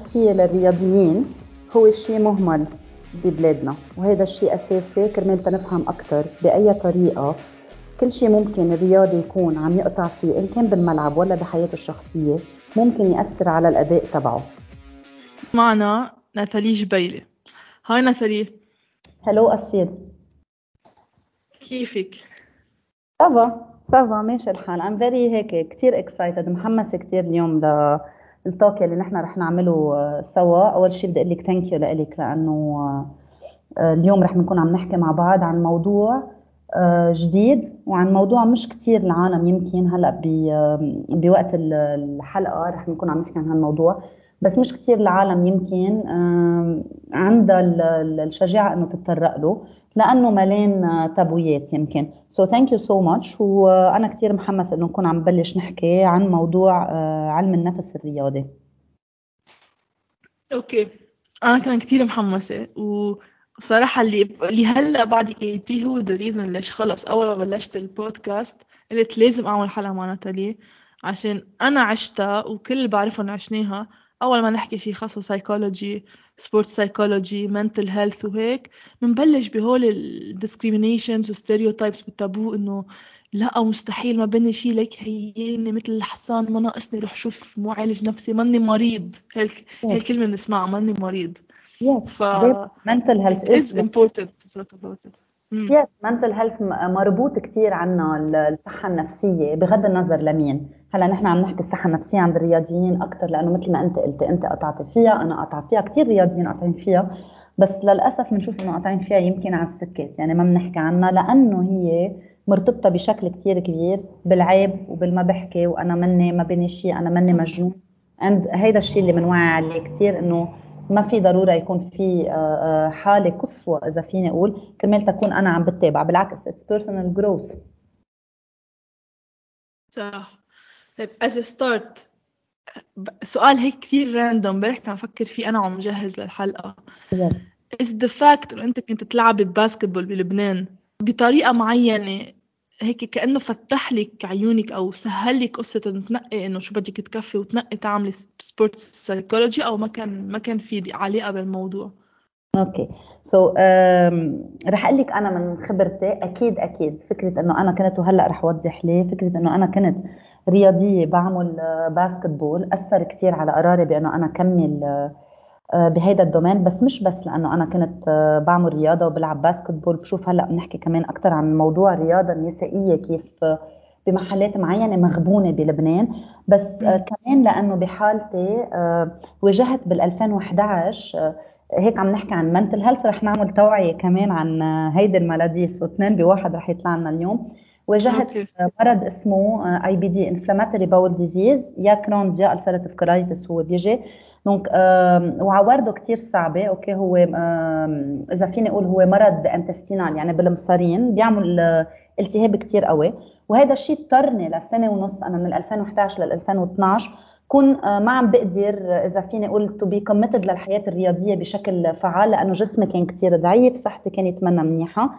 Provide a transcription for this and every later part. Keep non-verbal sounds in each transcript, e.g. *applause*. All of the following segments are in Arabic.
النفسية للرياضيين هو شيء مهمل ببلادنا وهذا الشيء أساسي كرمال تنفهم أكثر بأي طريقة. كل شيء ممكن الرياضي يكون عم يقطع فيه إن كان بالملعب ولا بحياته الشخصية ممكن يأثر على الأداء تبعه. معنا ناتالي جبيلي. هاي ناتالي hello أسيد كيفك؟ ça va ça va ماشي الحال. I'm very هيك كثير excited محمسه كثير اليوم لل talk اللي نحن رح نعمله آه، سوا. أول شيء بدي أقول لك thank you لك لأنه آه، اليوم رح نكون عم نحكي مع بعض عن موضوع آه، جديد وعن موضوع مش كثير العالم يمكن هلأ بوقت الحلقة رح نكون عم نحكي عن هالموضوع. بس مش كثير العالم يمكن عندها الشجاعة إنه تتطرق له. لأنه ملان تابويات يمكن. so thank you so much وأنا كثير محمس إنه نكون عم نبلش نحكي عن موضوع آه، علم النفس الرياضي okay. أنا كمان كثير محمسة. وصراحة اللي اللي هلأ بعد قلتيه هو the reason ليش خلص. أول ما بلشت البودكاست قلت لازم أعمل حلقة مع ناتالي عشان أنا عشتها وكل اللي بعرفهم عشناها. أول ما نحكي فيه خاصة psychology sport psychology mental health وهيك بنبلش بهول ال discriminations و stereotypes بالتابو إنه لا مستحيل ما بني شيء ليك هيني مثل الحصان ما ناقصني روح شوف معالج نفسي ماني مريض. هيك هي الكلمة بنسمعها ماني مريض. Yes. ف mental health is important to talk about it. yes mental health مربوط كثير عنا الصحة النفسية بغض النظر لمين. هلا نحن عم نحكي الصحة النفسية عند الرياضيين أكثر لأنه مثل ما أنت قلتي أنت قطعتي فيها أنا قطعت فيها. كثير رياضيين قاطعين فيها بس للأسف بنشوف إنه قاطعين فيها يمكن على السكت. يعني ما بنحكي عنها لأنه هي مرتبطة بشكل كثير كبير بالعيب وبالما بحكي وأنا مني ما بيني شيء أنا مني مجنون. and هيدا الشيء اللي بنوعي عليه كثير إنه ما في ضرورة يكون في آه، آه، حالة قصوى إذا فيني أقول كرمال تكون أنا عم بتابع. بالعكس it's personal growth صح. طيب as start سؤال هيك كثير random مبارح عم فكر فيه أنا وعم جهز للحلقة. is the fact انه إنت كنت تلعبي basketball بلبنان بطريقة معينة هيك كأنه فتح لك عيونك أو سهل لك قصة إنه تنقي إنه شو بدك تكفي وتنقي تعملي sports psychology أو ما كان ما كان في علاقة بالموضوع؟ okay. so so, um, رح أقول لك أنا من خبرتي أكيد أكيد فكرة إنه أنا كنت وهلأ رح اوضح ليه فكرة إنه أنا كنت رياضيه بعمل basketball أثر كثير على قراري بأنه أنا كمل آه، بهيدا ال domaine. بس مش بس لأنه أنا كنت آه، بعمل رياضة وبلعب basketball بشوف هلأ بنحكي كمان أكثر عن موضوع الرياضة النسائية كيف آه، بمحلات معينة مغبونة بلبنان. بس كمان لأنه بحالتي واجهت بال 2011 هيك عم نحكي عن mental. health رح نعمل توعية كمان عن هيدي ال maladie so اثنين بواحد رح يطلع لنا اليوم. واجهت مرض اسمه IBD inflammatory bowel disease يا Crohn's يا ulcerative colitis هو بيجي. donc وعوارضه كثير صعبة أوكي هو إذا فيني أقول هو مرض intestinal يعني بالمصارين بيعمل التهاب كثير قوي. وهذا الشيء اضطرني لسنة ونص أنا من 2011 لل 2012 كون ما عم بقدر إذا فيني أقول to be committed للحياة الرياضية بشكل فعال لأنه جسمي كان كثير ضعيف صحتي كانت منا منيحة.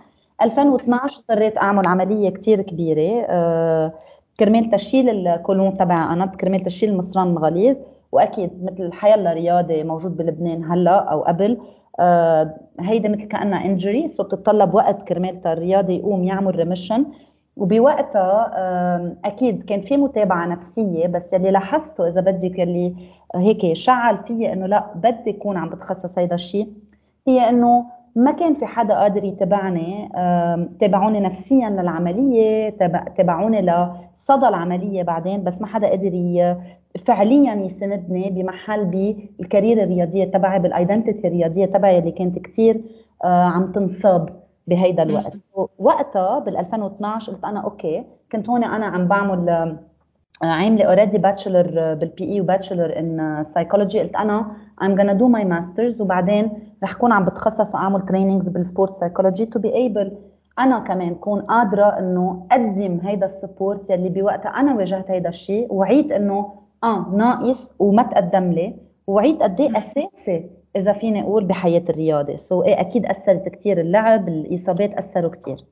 2012 اضطريت أعمل عملية كثير كبيرة آه، كرمال تشيل ال colon تبع أنا كرمال تشيل المصران الغليظ وأكيد مثل حيلا رياضي موجود بلبنان هلأ أو قبل آه هيدا مثل كأنها injury so بتتطلب وقت كرمال الرياضي يقوم يعمل remission وبوقتها أكيد كان في متابعة نفسية بس يلي لاحظته إذا بدك يلي هيك شعل فيي إنه لأ بدي أكون عم بتخصص هيدا الشيء هي إنه ما كان في حدا قادر يتابعني تابعوني نفسيا للعملية تابعوني لصدى العملية بعدين بس ما حدا قدر فعليا يسندني بمحل بالكارير الرياضية تبعي بالايدنتيتي الرياضية تبعي اللي كانت كثير آه، عم تنصاب بهيدا الوقت. وقتها بال 2012 قلت أنا okay كنت هون أنا عم بعمل آه، عاملة already bachelor بال PE و bachelor in psychology قلت أنا I'm gonna do my masters. وبعدين رح كون عم بتخصص وأعمل trainings بال sport psychology to be able أنا كمان كون قادرة إنه أقدم هيدا ال support يلي بوقتها أنا واجهت هيدا الشيء وعيت إنه آه ناقص وما تقدم لي وقد إيه أساسي إذا فيني أقول بحياة الرياضة. so, إيه أكيد اثرت كثير اللعب الإصابات اثروا كثير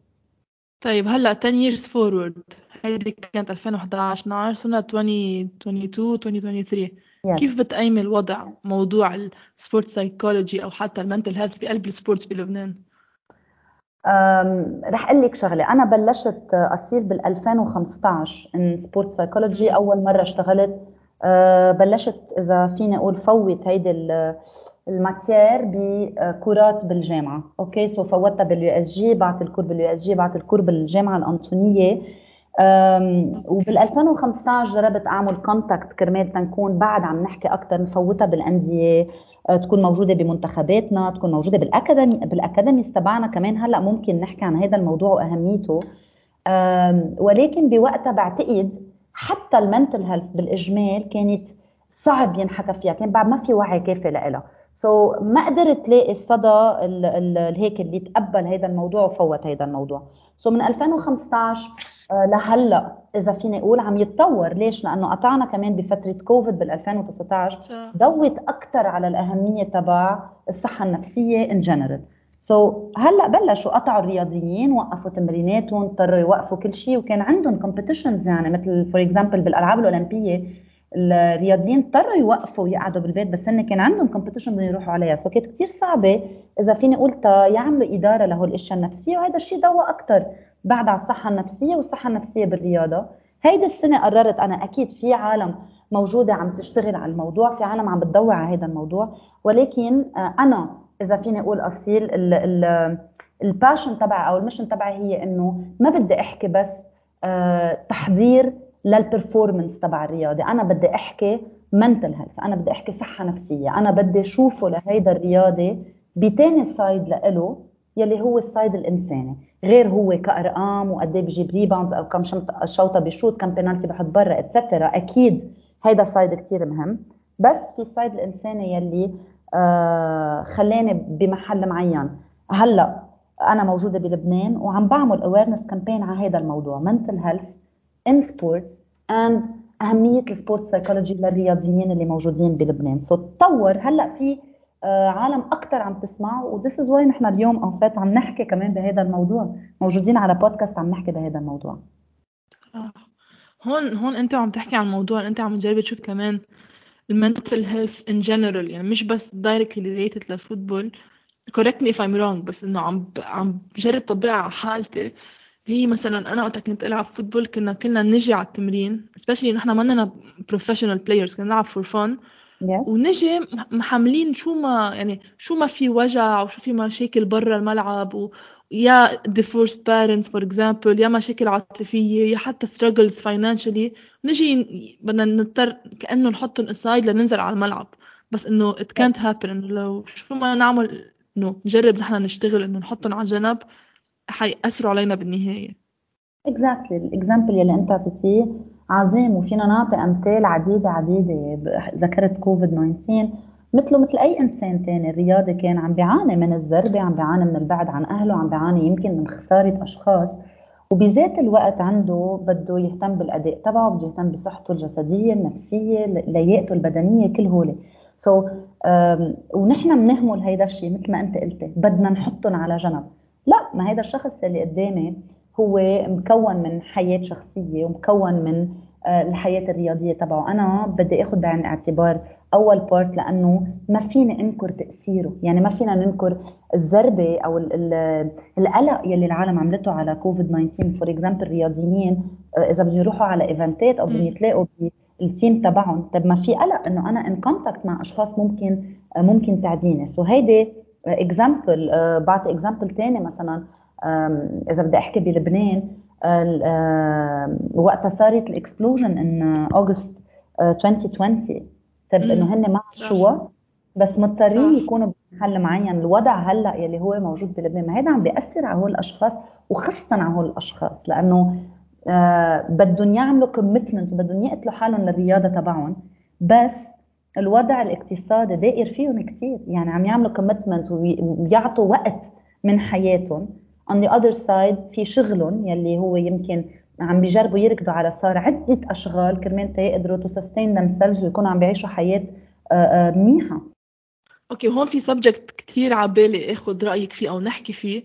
طيب هلأ 10 years forward. هيدي كانت 2011 12 صرنا 2022 2023 Yes. كيف بتقيمي الوضع موضوع ال sport psychology أو حتى ال mental health بقلب ال sports بلبنان؟ رح أقول لك شغلة. أنا بلشت اصير بال 2015 in sport psychology أول مرة اشتغلت. أه، بلشت إذا فيني أقول فوت هيدي ال- ال matière ب cours بالجامعة. okay? So فوتها بال USJ بعت ال cours بال USJ بعت ال cours بالجامعة الأنطونية. وبال 2015 جربت أعمل contact كرمال تنكون بعد عم نحكي أكثر نفوتها بالأندية أه، تكون موجودة بمنتخباتنا تكون موجودة بال academy بال academies تبعنا كمان. هلأ ممكن نحكي عن هذا الموضوع وأهميته. ولكن بوقتها بعتقد حتى ال mental health بالإجمال كانت صعب ينحكى فيها كان بعد ما في وعي كافي لها so, ما قدرت تلاقي الصدى ال- ال- هيك اللي تقبل هذا الموضوع وفوت هذا الموضوع. so, من 2015 آه، لهلا إذا فيني أقول عم يتطور. ليش؟ لأنه قطعنا كمان بفترة كوفيد بال 2019 صح. ضوت أكثر على الأهمية تبع الصحة النفسية in general so, هلأ بلشوا قطعوا الرياضيين وقفوا تمريناتهم اضطروا يوقفوا كل شيء وكان عندهم competitions يعني. مثل for example بالألعاب الأولمبية الرياضيين اضطروا يوقفوا ويقعدوا بالبيت بس هن كان عندهم competition بدهم يروحوا عليها. so كانت كثير صعبة إذا فيني أقول تا يعملوا إدارة لهول الاشياء النفسية وهذا الشيء ضوى أكثر بعد على الصحة النفسية والصحة النفسية بالرياضة. هيدي السنة قررت أنا أكيد في عالم موجودة عم تشتغل على الموضوع في عالم عم بتضوي على هذا الموضوع. ولكن آه، أنا إذا فيني أقول أصيل ال ال ال passion تبعي أو ال mission تبعي هي إنه ما بدي أحكي بس آه، تحضير لل performance تبع الرياضي أنا بدي أحكي mental health أنا بدي أحكي صحة نفسية. أنا بدي اشوفه لهيدا الرياضي بتاني side لإله يلي هو ال side الإنساني. غير هو كأرقام وقد إيه بجيب rebounds أو كم شوطة بيشوط كم بينالتي بحط برا et cetera أكيد هيدا side كتير مهم. بس في ال side الإنساني يلي آه خلاني بمحل معين. هلأ أنا موجودة بلبنان وعم بعمل awareness campaign على هذا الموضوع mental health in sports and أهمية ال sport psychology للرياضيين اللي موجودين بلبنان. so تطور هلأ في عالم أكثر عم تسمع و this is why نحن اليوم en fait عم نحكي كمان بهذا الموضوع. موجودين على بودكاست عم نحكي بهذا الموضوع. آه. هون هون أنت عم تحكي عن موضوع أنت عم تجرب تشوف كمان ال mental health in general يعني مش بس directly related لل football correct me if I'm wrong بس إنه عم عم بجرب طبقها على حالتي. هي مثلا أنا وقت كنت ألعب football كنا كلنا نجي على التمرين especially نحن ما professional players كنا نلعب for fun. yes ونجي مح- محملين شو ما يعني شو ما في وجع وشو في مشاكل برا الملعب و يا divorced parents for example يا مشاكل عاطفية يا حتى struggles financially. نجي بدنا نضطر كأنه نحطهم aside لننزل على الملعب. بس إنه it can't happen. إنه لو شو ما نعمل إنه نجرب نحن نشتغل إنه نحطهم على جنب حيأثروا علينا بالنهاية. exactly ال example يلي أنت اعطيتيه عظيم وفينا نعطي أمثال عديدة عديدة ذكرت كوفيد 19 مثله مثل أي إنسان تاني الرياضي كان عم بيعاني من الزربه عم بيعاني من البعد عن أهله عم بيعاني يمكن من خسارة أشخاص وبذات الوقت عنده بده يهتم بالأداء تبعه بده يهتم بصحته الجسدية النفسية لياقته البدنية كل هول سو so, ونحن بنهمل هيدا الشيء مثل ما أنت قلتي بدنا نحطهم على جنب. لا ما هيدا الشخص اللي قدامي هو مكون من حياة شخصية ومكون من آه، الحياة الرياضية تبعه. أنا بدي أخذ بعين الاعتبار أول part لأنه ما فيني أنكر تأثيره. يعني ما فينا ننكر الضربة أو ال- ال- القلق يلي العالم عملته على كوفيد 19 for example الرياضيين إذا بدهم يروحوا على event ات أو بدهم. يتلاقوا بال team تبعهم طب ما في قلق إنه أنا in contact مع أشخاص ممكن آه، ممكن تعديني. so هيدي example بعطي example تاني مثلا. إذا بدي أحكي بلبنان وقتها صارت ال explosion in August 2020 طب. إنه هن ما. شو بس مضطرين. يكونوا بمحل معين الوضع هلا يلي هو موجود بلبنان ما هذا عم بيأثر على هول الأشخاص وخاصه على هول الأشخاص لأنه آه بدهم يعملوا commitment وبدهم يقتلوا حالهم للرياضة تبعهم بس الوضع الاقتصادي دائر فيهم كثير يعني عم يعملوا commitment ويعطوا وقت من حياتهم on the other side في شغلهم يلي هو يمكن عم بيجربوا يركضوا على صار عدة أشغال كرمال يقدروا to sustain themselves ويكونوا عم بيعيشوا حياة آه، آه، منيحة. okay هون في subject كتير عبالي اخد رأيك فيه أو نحكي فيه.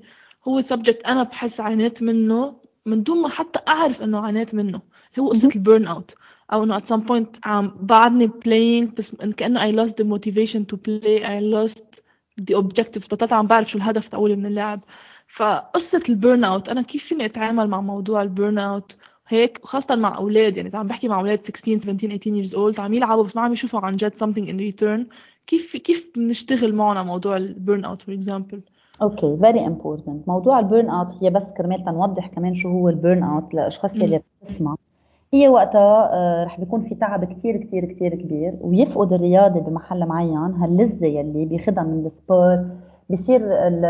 هو subject أنا بحس عانيت منه من دون ما حتى أعرف إنه عانيت منه. هو قصه. ال burnout أو إنه at some point عم بعدني playing بس كأنه I lost the motivation to play I lost the objectives. بطلت عم بعرف شو الهدف تقولي من اللعب. فقصة ال burnout أنا كيف فيني أتعامل مع موضوع ال burnout هيك خاصة مع أولاد يعني عم بحكي مع أولاد 16 17 18 years old عم يلعبوا بس ما عم يشوفوا عن جد something in return. كيف كيف بنشتغل معهم على موضوع ال burnout for example okay very important موضوع ال burnout هي بس كرمال تنوضح كمان شو هو ال burnout للاشخاص اللي بتسمع هي وقتها آه، رح بيكون في تعب كتير كتير كتير كبير ويفقد الرياضة بمحل معين. هاللذة يلي بياخدها من ال sport بصير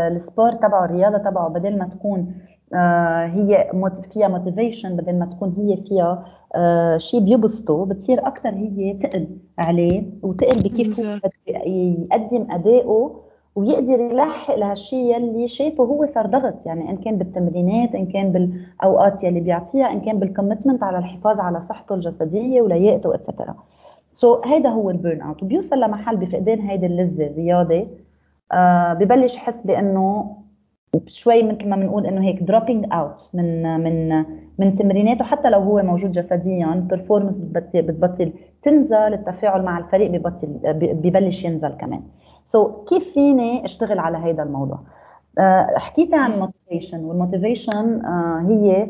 ال sport تبعه الرياضة تبعه بدل ما تكون آه، هي فيها motivation بدل ما تكون هي فيها آه، شيء بيبسطه بتصير أكثر هي تقل عليه وتقل بكيف يقدم أدائه ويقدر يلحق لهالشيء يلي شايفه هو صار ضغط. يعني إن كان بالتمرينات إن كان بالاوقات يلي بيعطيها إن كان بال commitment على الحفاظ على صحته الجسدية ولياقته etcetera so so, هيدا هو ال burnout وبيوصل لمحل بفقدان هيدي اللذة الرياضي آه ببلش يحس بأنه شوي مثل ما بنقول إنه هيك dropping out من من من تمريناته حتى لو هو موجود جسديا ال performance بتبطل, بتبطل تنزل التفاعل مع الفريق ببطل ببلش ينزل كمان. so so, كيف فيني أشتغل على هذا الموضوع؟ uh, حكيت عن ال motivation وال motivation uh, هي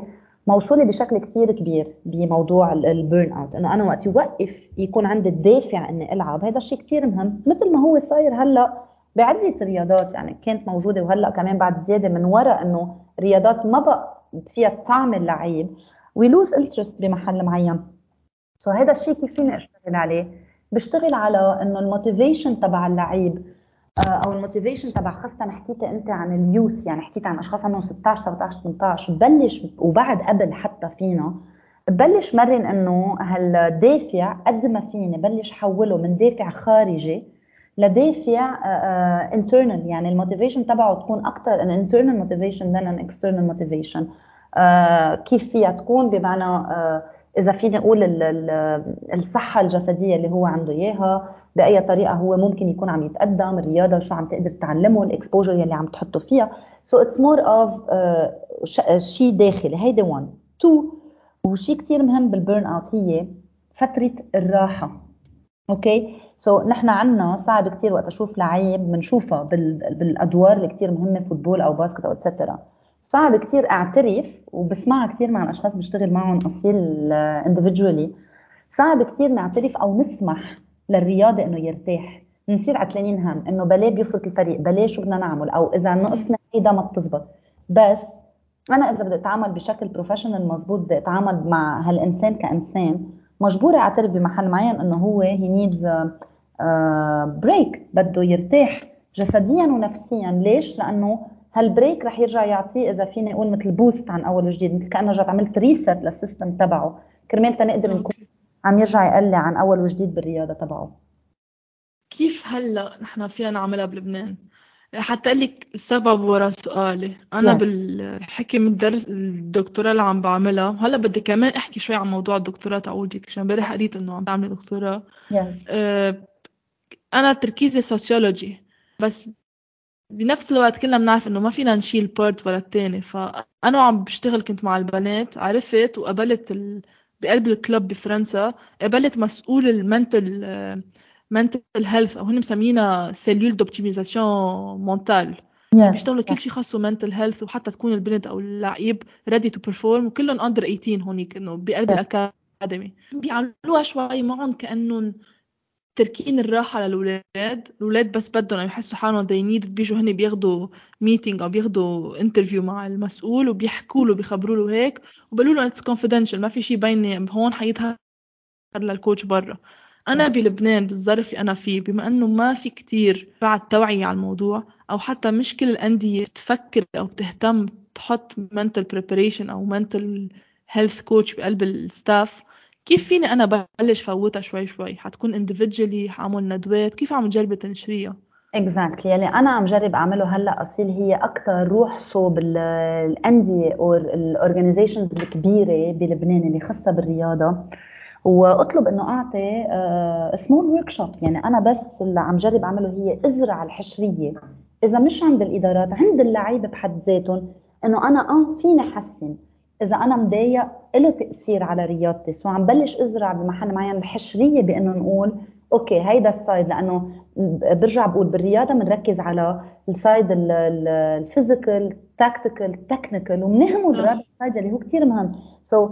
موصولة بشكل كتير كبير بموضوع ال burnout إنه أنا وقت يوقف يكون عندي الدافع إني ألعب. هذا الشيء كتير مهم. مثل ما هو صاير هلأ بعدة رياضات يعني كانت موجودة وهلأ كمان بعد زيادة من وراء إنه رياضات ما بقى فيها طعم اللعيب وي lose interest بمحل معين. so هذا الشيء كيف فيني أشتغل عليه. بشتغل على إنه ال motivation تبع اللعيب آه، أو ال motivation تبع خاصة حكيتي أنت عن ال youth يعني حكيت عن أشخاص عندهم 16 17 18 ببلش وبعد قبل حتى فينا ببلش مرن إنه هالدافع قد ما فيني بلش حوله من دافع خارجي لدافع internal uh, يعني ال motivation تبعه تكون أكثر an internal motivation than an external motivation كيف فيها تكون؟ بمعنى uh, إذا فيني أقول الصحة الجسدية اللي هو عنده إياها بأي طريقة هو ممكن يكون عم يتقدم الرياضة شو عم تقدر تعلمه ال exposure يلي عم تحطه فيها. so it's more of شيء داخلي. هيدي 1 2 وشيء كثير مهم بال burnout هي فترة الراحة. okay so so, نحن عنا صعب كثير وقت أشوف لعيب بنشوفها بالأدوار اللي كثير مهمة football أو basket أو etcetera صعب كثير أعترف وبسمعها كثير مع الأشخاص بشتغل معهم أصيل individually صعب كثير نعترف أو نسمح للرياضة إنه يرتاح. نصير عتلانين هم إنه بلاه بيفرط الفريق بلاه شو بدنا نعمل أو إذا نقصنا هيدا ما بتزبط. بس أنا إذا بدي أتعامل بشكل professional مزبوط بدي أتعامل مع هالإنسان كإنسان مجبورة أعترف بمحل معين إنه هو هي needs break بده يرتاح جسديا ونفسيا. ليش؟ لأنه هال break رح يرجع يعطيه إذا فيني أقول مثل boost عن أول وجديد مثل كأنه رجعت عملت reset لل system تبعه. كرمال تنقدر نكون عم يرجع يقلع عن أول وجديد بالرياضة تبعه. كيف هلأ نحن فينا نعملها بلبنان؟ حتى لك السبب ورا سؤالي أنا yes. بالحكي من الدرس الدكتوراه اللي عم بعملها هلأ بدي كمان أحكي شوي عن موضوع الدكتوراه تاعولي عشان امبارح قريت إنه عم بعمل دكتوراه yes. أه أنا تركيزي سوسيولوجي بس بنفس الوقت كلنا بنعرف إنه ما فينا نشيل part ولا التاني فأنا وعم بشتغل كنت مع البنات عرفت وقبلت ال... بقلب ال club بفرنسا قبلت مسؤول ال mental mental health أو هن مسمينها cellule d'optimisation mentale بيشتغلوا كل شيء خاصه mental health وحتى تكون البنت أو اللعيب ready to perform وكلهم under 18 هونيك انه بقلب ال academy بيعملوها شوي معهم كانهم تركين الراحة للولاد الولاد بس بدهم يحسوا حالهم they need بيجوا هن بياخدوا meeting أو بياخدوا interview مع المسؤول وبيحكوا له بيخبروا له هيك وبقولوا له it's confidential ما في شيء بيني هون حيظهر للكوتش برا أنا بلبنان بالظرف اللي أنا فيه بما أنه ما في كتير بعد توعية على الموضوع أو حتى مش كل الأندية تفكر أو تهتم تحط mental preparation أو mental health coach بقلب الستاف كيف فيني أنا بلش فوتها شوي شوي؟ حتكون individually حاعمل ندوات كيف عم تجربي تنشريها؟ exactly يلي أنا عم جرب أعمله هلأ أصيل هي أكثر روح صوب الأندية أو ال organizations الكبيرة بلبنان اللي خاصة بالرياضة. وأطلب إنه أعطي small workshop يعني أنا بس اللي عم جرب أعمله هي إزرع الحشرية. إذا مش عند الإدارات عند اللعيبة بحد ذاتهم إنه أنا آه فيني أحسن. إذا أنا مضايق له تأثير على رياضتي. so عم بلش إزرع بمحل معين الحشرية بإنه نقول okay هيدا ال side لأنه برجع بقول بالرياضة بنركز على ال side ال physical tactical technical وبنهمل الرابع side اللي هو كثير مهم. so so,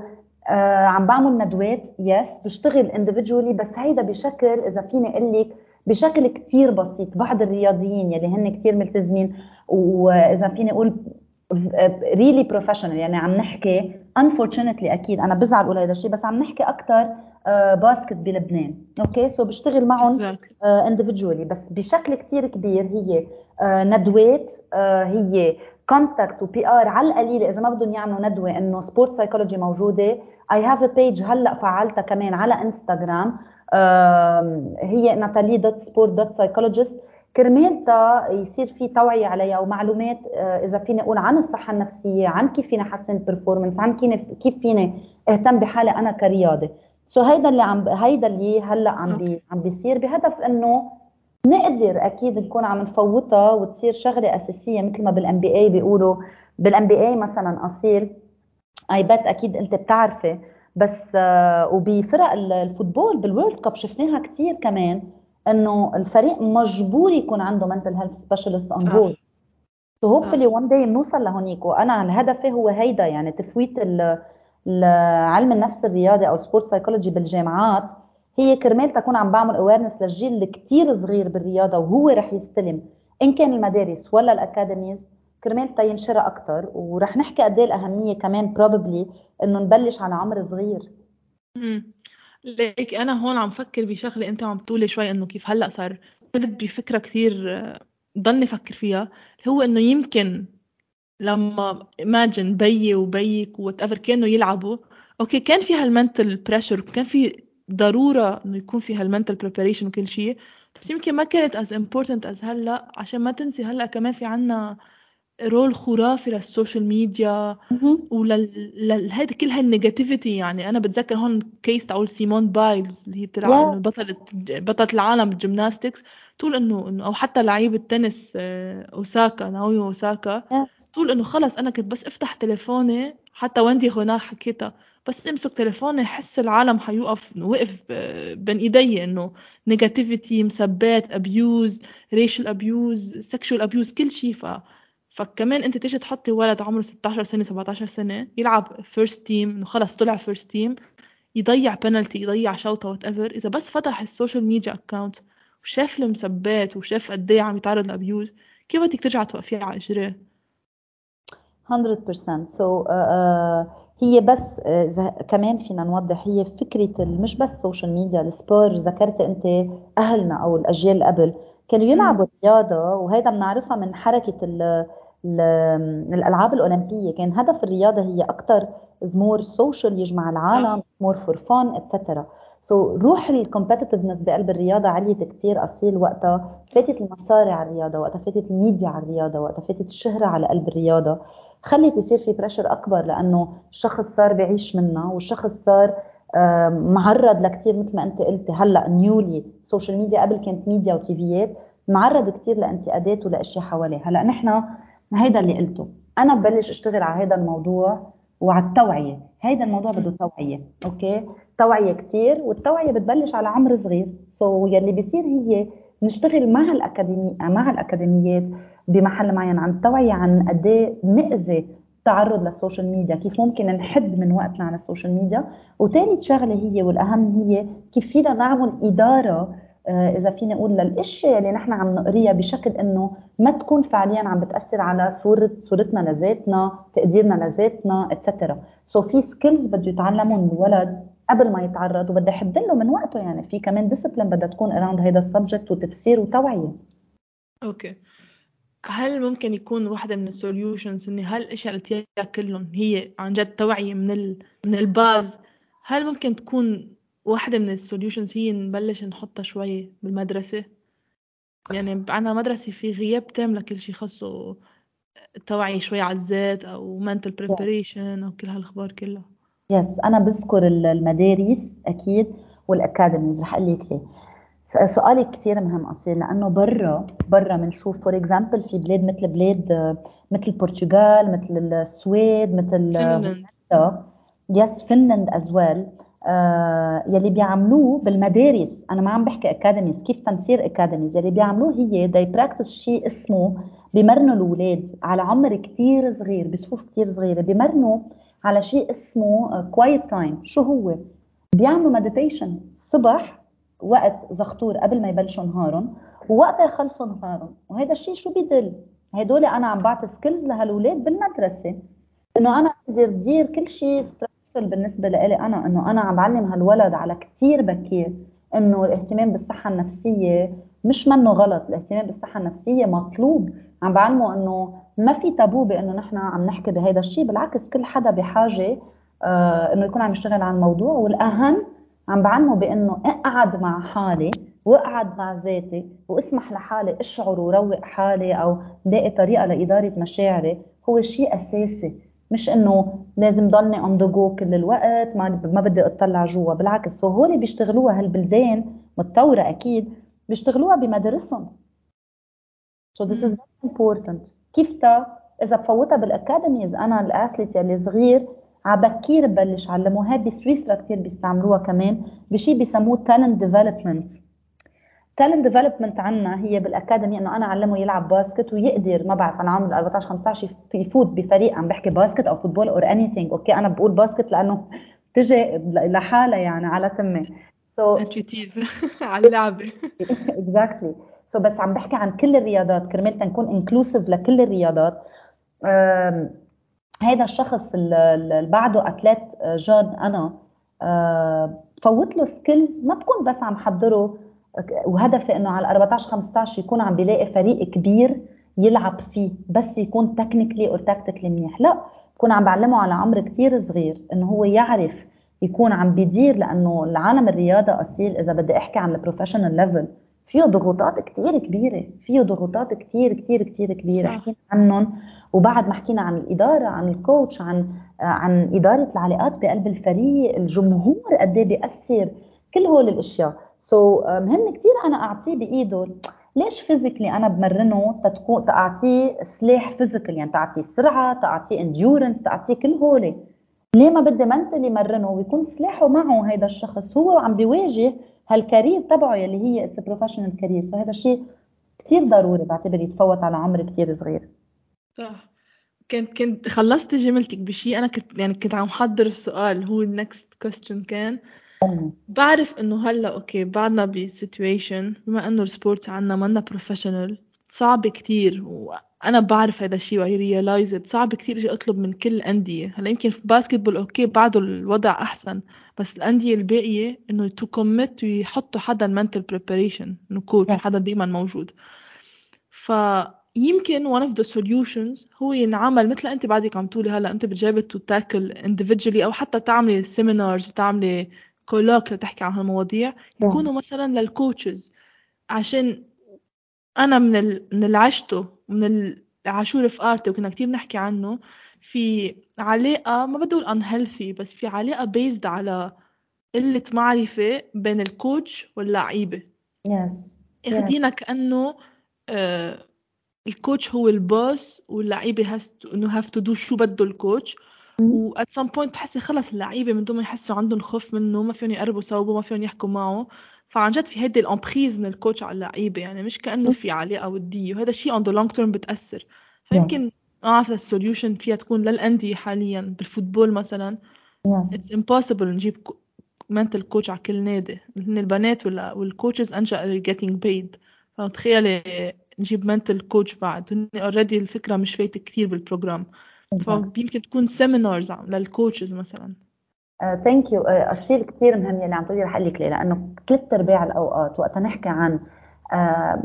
آه عم بعمل ندوات yes بشتغل individually بس هيدا بشكل إذا فيني أقول لك بشكل كثير بسيط. بعض الرياضيين يلي هن كثير ملتزمين وإذا فيني أقول really professional يعني عم نحكي unfortunately أكيد أنا بزعل أقول هذا الشيء بس عم نحكي أكثر basket بلبنان. okay؟ so بشتغل معهم individually بس بشكل كثير كبير هي ندوات هي contact و PR على القليله إذا ما بدهم يعملوا ندوة إنه sport psychology موجودة. I have a page هلأ فعلتها كمان على انستغرام هي ناتالي dot sport dot psychologist كرمال يصير في توعية عليها ومعلومات آه، إذا فيني أقول عن الصحة النفسية عن كيف فيني أحسن ال performance عن كيف فيني أهتم بحالي أنا كرياضة. so هيدا اللي عم هيدا اللي هلأ عم بي عم بيصير بهدف إنه نقدر أكيد نكون عم نفوتها وتصير شغلة أساسية مثل ما بال NBA بيقولوا. بال NBA مثلا أسيل I bet أكيد أنت بتعرفي. بس آه وبفرق ال football بال World Cup شفناها كثير كمان إنه الفريق مجبور يكون عنده mental health specialist on board so hopefully one day بنوصل لهونيك. وأنا الهدف هو هيدا يعني تفويت علم النفس الرياضي أو sport psychology بالجامعات. هي كرمال تكون عم بعمل awareness للجيل اللي كثير صغير بالرياضة وهو رح يستلم إن كان المدارس ولا ال academies كرمال تينشرها أكثر ورح نحكي قد إيه الأهمية كمان probably إنه نبلش على عمر صغير. امم ليك أنا هون عم فكر بشغلة أنت عم تقولي شوي إنه كيف هلأ صار. قلت بفكرة كثير ضلني أفكر فيها. هو إنه يمكن لما imagine بيي وبيك whatever كانوا يلعبوا أوكي كان في هال mental pressure كان في ضرورة إنه يكون في هال mental preparation وكل شيء بس يمكن ما كانت as important as هلأ عشان ما تنسي هلأ كمان في عنا role خرافي لل social media ولل كل هال negativity يعني. أنا بتذكر هون case تاعول سيمون بايلز اللي هي بتلعب بطلة بطلة العالم بال gymnastics تقول إنه إنه أو حتى لعيب التنس آه، أوساكا ناومي أوساكا تقول إنه خلص أنا كنت بس أفتح تليفوني حتى وندي هناك حكيتها. بس امسك تليفوني حس العالم حيوقف وقف بين إيدي إنه negativity مسبات abuse racial abuse sexual abuse كل شيء ف فكمان أنت تيجي تحطي ولد عمره 16 سنة 17 سنة يلعب first team إنه خلص طلع first team يضيع بنالتي يضيع شوطه whatever إذا بس فتح ال social media account وشاف المسبات وشاف قد إيه عم يتعرض ل abuse كيف بدك ترجع توقفيه على إجريه؟ 100% so so, uh, uh, هي بس uh, كمان فينا نوضح هي فكرة مش بس ال social media ال sport ذكرت أنت أهلنا أو الأجيال اللي قبل كانوا يلعبوا رياضة وهذا بنعرفها من حركة ال الألعاب الأولمبية. كان هدف الرياضة هي أكثر more social يجمع العالم more for fun etcetera so روح ال competitiveness بقلب الرياضة عليت كثير أسيل وقتها. فاتت المصاري على الرياضة وقتها فاتت الميديا على الرياضة وقتها فاتت الشهرة على قلب الرياضة. خلت يصير في pressure أكبر لأنه الشخص صار بعيش منها والشخص صار معرض لكثير مثل ما أنت قلتي هلأ newly social media قبل كانت ميديا وتيفيات معرض كثير لانتقادات ولأشياء حواليه. هلأ نحن هيدا اللي قلته. أنا ببلش أشتغل على هذا الموضوع وعلى التوعية. هيدا الموضوع بده توعية أوكي؟ توعية كثير والتوعية بتبلش على عمر صغير. so so, يلي بيصير هي نشتغل مع الأكاديمي مع الأكاديميات بمحل معين عن التوعيه عن قد إيه مأذي التعرض لل social media كيف ممكن نحد من وقتنا على ال social media؟ وثالث شغلة هي والأهم هي كيف فينا نعمل إدارة آه، إذا فيني أقول للأشياء اللي نحن عم نقريها بشكل إنه ما تكون فعليا عم بتأثر على صوره صورتنا لذاتنا تقديرنا لذاتنا etcetera so في skills بده يتعلمهم الولد قبل ما يتعرض وبدي احد له من وقته يعني في كمان discipline بدها تكون around هيدا ال subject وتفسير وتوعية. أوكي هل ممكن يكون واحدة من ال solutions إن هالأشياء اللي كلهم هي عن جد توعية من ال... من ال base؟ هل ممكن تكون واحدة من ال solutions هي نبلش نحطها شوي بالمدرسة؟ يعني أنا مدرسة في غياب تام لكل شيء خاصه توعية شوي على الذات أو mental preparation أو كل هالأخبار كلها. yes أنا بذكر المدارس أكيد وال academies رح أقول لك ليه. سؤالك كثير مهم أسيل لأنه برا برا بنشوف for example في بلاد مثل بلاد مثل البرتغال مثل السويد مثل yes فنلند as well يلي بيعملوه بالمدارس. أنا ما عم بحكي academies كيف تنصير academies يلي بيعملوه هي daily practice شيء اسمه بمرنوا الأولاد على عمر كثير صغير بصفوف كثير صغيرة. بمرنوا على شيء اسمه quiet time شو هو؟ بيعملوا meditation الصبح وقت الفطور قبل ما يبلشوا نهارهم ووقتها يخلصوا نهارهم. وهذا الشيء شو بيدل؟ هدول أنا عم بعطي skills لهالولاد بالمدرسة. إنه أنا أقدر ادير كل شيء stressful بالنسبة لإلي أنا إنه أنا عم بعلم هالولد على كثير بكير إنه الاهتمام بالصحة النفسية مش منه غلط. الاهتمام بالصحة النفسية مطلوب. عم بعلمه إنه ما في تابو بإنه نحن عم نحكي بهذا الشيء بالعكس كل حدا بحاجة آه إنه يكون عم يشتغل على الموضوع. والأهم عم بعلمه بأنه اقعد مع حالي واقعد مع ذاتي واسمح لحالي اشعر وروق حالي أو لاقي طريقة لإدارة مشاعري هو شيء أساسي. مش إنه لازم ضلني on go كل الوقت ما ما بدي أطلع جوا. بالعكس so هول بيشتغلوها هالبلدان متطورة أكيد بيشتغلوها بمدارسهم so this is very important. كيف تا؟ إذا بفوتها بال academies أنا ال athlete يلي صغير عبكير ببلش علمه هاد بسويسرا كثير بيستعملوها كمان بشيء بيسموه talent development talent development عنا هي بال academy إنه أنا أعلمه يلعب basket ويقدر ما بعرف أنا عمر 14 15 يفوت بفريق عم بحكي basket أو football or anything okay أنا بقول basket لأنه تجي لحالها يعني على تمي so intuitive على اللعبه exactly so بس عم بحكي عن كل الرياضات. كرمال تنكون inclusive لكل الرياضات. هذا الشخص اللي بعده athlete جاد أنا فوت له skills ما بكون بس عم حضره وهدفي إنه على 14 15 يكون عم بيلاقي فريق كبير يلعب فيه بس يكون technically أو tactically منيح. لا بكون عم بعلمه على عمر كثير صغير إنه هو يعرف يكون عم بيدير لأنه العالم الرياضة أصيل إذا بدي أحكي عن ال professional level فيه ضغوطات كثير كبيرة فيه ضغوطات كثير كثير كثير كبيرة. حكينا عنهم. وبعد ما حكينا عن الإدارة عن ال coach عن عن إدارة العلاقات بقلب الفريق الجمهور قد إيه بيأثر كل هول الأشياء. so so, مهم كثير أنا أعطيه بإيده. ليش physically أنا بمرنه تتكون تعطيه سلاح physical يعني تعطيه سرعة تعطيه endurance تعطيه كل هولي ليه ما بدي mentally مرنه ويكون سلاحه معه هيدا الشخص؟ هو عم بيواجه هال career تبعه يلي هي professional career so هذا الشيء كثير ضروري بعتبر يتفوت على عمر كثير صغير. صح. كنت كنت خلصت جملتك بشيء أنا كنت يعني كنت عم حضر السؤال هو ال next question كان. بعرف إنه هلأ okay بعدنا ب situation بما إنه ال sports عنا منا professional صعب كتير وأنا بعرف هذا الشيء و I realize صعب كتير أجي أطلب من كل الانديه هلأ يمكن في basketball okay بعده الوضع أحسن بس الأندية الباقية إنه to commit ويحطوا حدا ال mental preparation إنه coach حدا دائما موجود. ف يمكن one of the solutions هو ينعمل مثل أنت بعدك عم تقولي هلا أنت بتجربي to tackle individually أو حتى تعملي seminars وتعملي fr: colloque لتحكي عن هالمواضيع يكونوا مثلا لل coaches عشان أنا من ال... من اللي عشته من اللي عاشوه رفقاتي وكنا كتير نحكي عنه في علاقة ما بدي أقول unhealthy بس في علاقة بيزد على قلة معرفة بين ال coach واللعيبة. yes إخدينا كأنه آه ال coach هو ال boss واللعيبة has إنه have to do شو بده ال coach و at some point بتحسي خلص اللعيبة من دون ما يحسوا عندهم خوف منه ما فيهم يقربوا صوبه ما فيهم يحكوا معه. فعن جد في هيدي ال emprise من ال coach على اللعيبة يعني مش كأنه في علاقة ودية. وهذا الشيء on the long term بتأثر. فيمكن ما اعرف ال solution فيها تكون للأندية حاليا بال football مثلا. It's impossible نجيب mental coach على كل نادي. هن البنات ولا وال coaches أنجا they're getting paid. فتخيلي نجيب mental coach بعد. هن already الفكرة مش فايتة كثير بال program فيمكن تكون seminars لل coaches مثلا. thank you الشيء الكثير مهم يلي عم تقولي رح أقول لك ليه لأنه ثلاث ارباع الأوقات وقت نحكي عن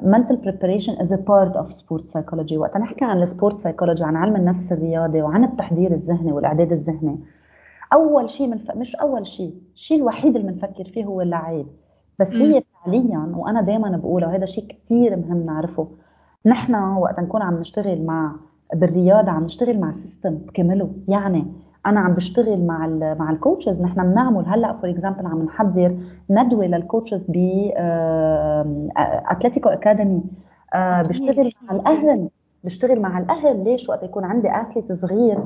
mental preparation is a part of sport psychology. وقت نحكي عن ال sport psychology عن علم النفس الرياضي وعن التحضير الذهني والإعداد الذهني أول شيء منف... مش أول شيء الشيء الوحيد اللي بنفكر فيه هو اللعيب. بس. هي فعليا وأنا دائما بقولها وهذا شيء كثير مهم نعرفه. نحن وقت نكون عم نشتغل مع بالرياضة عم نشتغل مع system بكامله يعني أنا عم بشتغل مع ال مع ال coaches نحن بنعمل هلأ for example عم نحضر ندوة لل coaches ب اتلتيكو academy بشتغل مع الأهل. بشتغل مع الأهل. ليش؟ وقت يكون عندي athlete صغير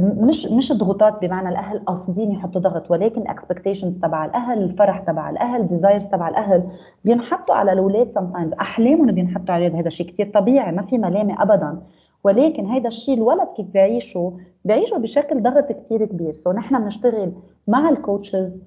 مش مش ضغوطات بمعنى الأهل قاصدين يحطوا ضغط ولكن expectations تبع الأهل الفرح تبع الأهل desires تبع الأهل بينحطوا على الأولاد sometimes أحلامهم بينحطوا على هذا شيء كثير طبيعي ما في ملامه ابدا. ولكن هيدا الشيء الولد كيف بيعيشه؟ بيعيشه بشكل ضغط كثير كبير. so نحن بنشتغل مع ال coaches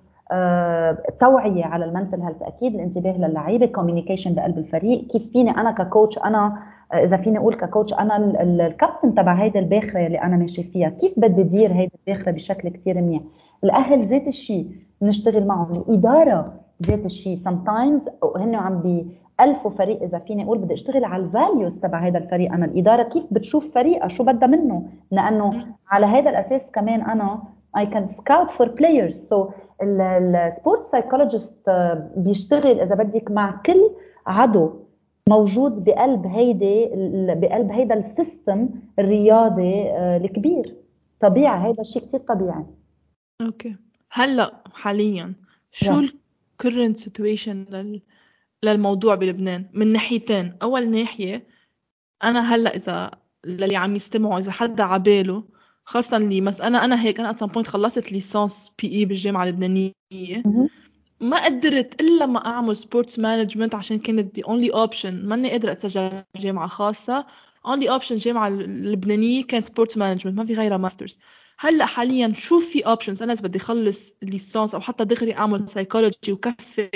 توعية على ال mental health أكيد الانتباه للعيبة communication بقلب الفريق. كيف فيني أنا ك coach أنا آه، إذا فيني أقول ك coach أنا الكابتن تبع هيدي الباخرة اللي أنا ماشي فيها. كيف بدي ادير هيدي الباخرة بشكل كثير منيح؟ الأهل ذات الشيء بنشتغل معهم. الإدارة ذات الشيء. sometimes هن عم بألفوا فريق إذا فيني أقول بدي أشتغل على ال values تبع هذا الفريق أنا. الإدارة كيف بتشوف فريقها؟ شو بدها منه؟ لأنه على هذا الأساس كمان أنا I can scout for players. So ال sport psychologist بيشتغل إذا بدك مع كل عضو موجود بقلب هيدي بقلب هيدا ال system الرياضي آه، الكبير. طبيعي هيدا الشيء كثير طبيعي. okay. هلأ حاليا شو ال current situation لل... للموضوع بلبنان؟ من ناحيتين. أول ناحية أنا هلأ إذا للي عم يستمعوا إذا حدا عباله خاصة اللي مس أنا أنا هيك أنا at point خلصت licence PE بالجامعة اللبنانية. ما قدرت إلا ما أعمل sports management عشان كانت the only option ماني قادرة أتسجل جامعة خاصة. only option الجامعة اللبنانية كان sports management ما في غيرها masters هلأ حاليا شو في options أنا إذا بدي اخلص licence أو حتى دغري أعمل سايكولوجي وكفي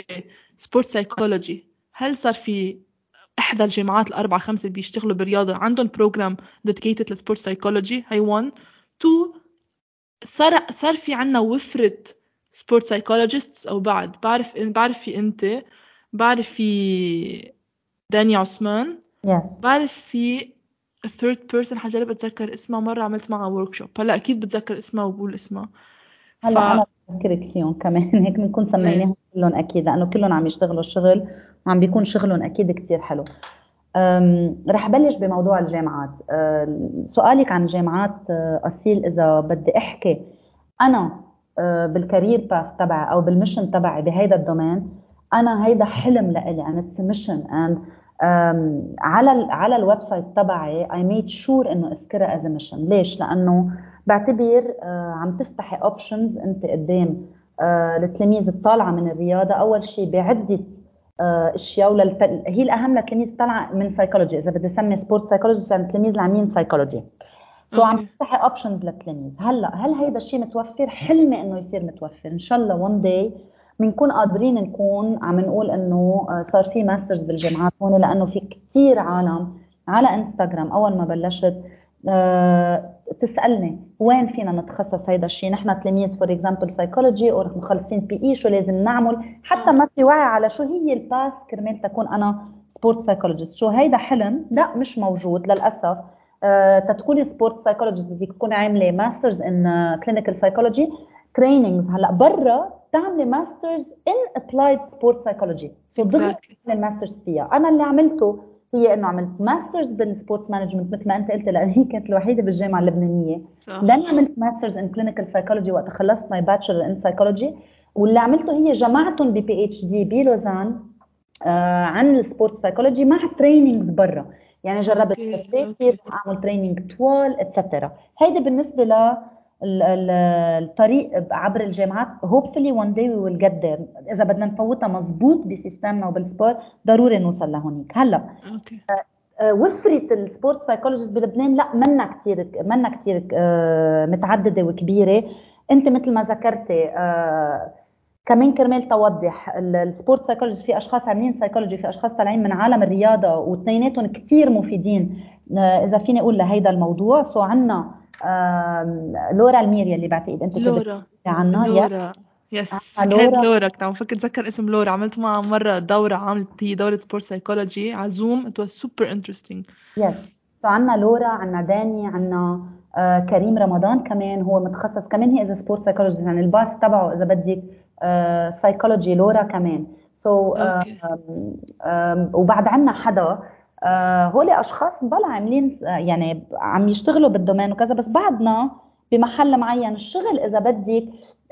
sport psychology هل صار في إحدى الجامعات الأربعة خمسة اللي بيشتغلوا بالرياضه عندهم program dedicated ل sport psychology هي 1 2 صار صار في عنا وفرة sport psychologists أو بعد. بعرف بعرف في أنت. بعرف في دانيا عثمان. Yes. بعرف في third person حجرب أتذكر اسمها مرة عملت معها workshop هلا أكيد بتذكر اسمها وبقول اسمها هلا ف... أنا بذكرك فيهم كمان. *laughs* هيك بنكون سميناهم كلهم أكيد لأنه كلهم عم يشتغلوا شغل. وعم بيكون شغلهم أكيد كثير حلو. رح بلش بموضوع الجامعات. سؤالك عن الجامعات أه، أصيل إذا بدي أحكي أنا أه، بال career path تبعي أو بال mission تبعي بهيدا ال domaine أنا هيدا حلم لإلي it's a mission. And على ال على ال website تبعي made sure إنه أذكرها as a mission. ليش؟ لأنه بعتبر أه، عم تفتحي options أنت قدام التلاميذ الطالعة من الرياضة. أول شيء بعدة آه، اشياء وللت... هي الأهم للتلاميذ طالعة من سايكولوجي إذا بدي أسمي sport psychology التلاميذ اللي عاملين psychology so عم تفتحي options للتلاميذ. هلأ هل هيدا الشيء متوفر؟ حلمي إنه يصير متوفر. إن شاء الله one day بنكون قادرين نكون عم نقول إنه آه، صار في masters بالجامعات هون لأنه في كثير عالم على انستغرام أول ما بلشت آه، تسألني وين فينا نتخصص هيدا الشيء نحن تلاميذ for example psychology أو مخلصين BA شو لازم نعمل؟ حتى ما في وعي على شو هي ال path كرمال تكون أنا sport psychologist شو هيدا حلم؟ لا مش موجود للأسف. أه تتكوني sport psychologist بدك تكوني عاملة masters in clinical psychology trainings هلأ برا تعملي masters in applied sport psychology so ضمن ال masters فيها. أنا اللي عملته هي إنه عملت masters بال sports management مثل ما أنت قلت لأن هي كانت الوحيدة بالجامعة اللبنانية. صح. عملت masters in clinical psychology وقت خلصت my bachelor in psychology واللي عملته هي جمعتهم ب PhD بلوزان آه عن ال sports psychology مع trainings برا. يعني جربت كيف أعمل training طوال et cetera هيدي بالنسبة ل الطريق عبر الجامعات. hopefully one day we will get there إذا بدنا نفوتها مزبوط ب system نا وبال sport ضروري نوصل لهونيك. هلا okay. آه، وفرت ال sport psychologists بلبنان؟ لا منا كثير منا كثير آه، متعددة وكبيرة. أنت مثل ما ذكرتي آه، كمان كرمال توضح ال sport psychology في أشخاص عاملين سايكولوجي في أشخاص طالعين من عالم الرياضة واثنيناتهم كثير مفيدين. إذا فيني أقول لهيدا الموضوع so عنا لورا الميريا اللي بعتقد أنت لورا. عنها لورا. yes آه لورا. لورا كنت عم فكر أتذكر اسم لورا. عملت معها مرة دورة عملت هي دورة sport psychology على Zoom it was super interesting yes عندنا لورا عندنا داني عندنا آه كريم رمضان كمان. هو متخصص كمان. هي اذا sport psychology يعني ال path تبعه إذا بدك آه سايكولوجي لورا كمان. so so, آه آه وبعد عندنا حدا آه، هول أشخاص بلا عاملين يعني عم يشتغلوا بال domaine وكذا بس بعدنا بمحل معين الشغل إذا بدك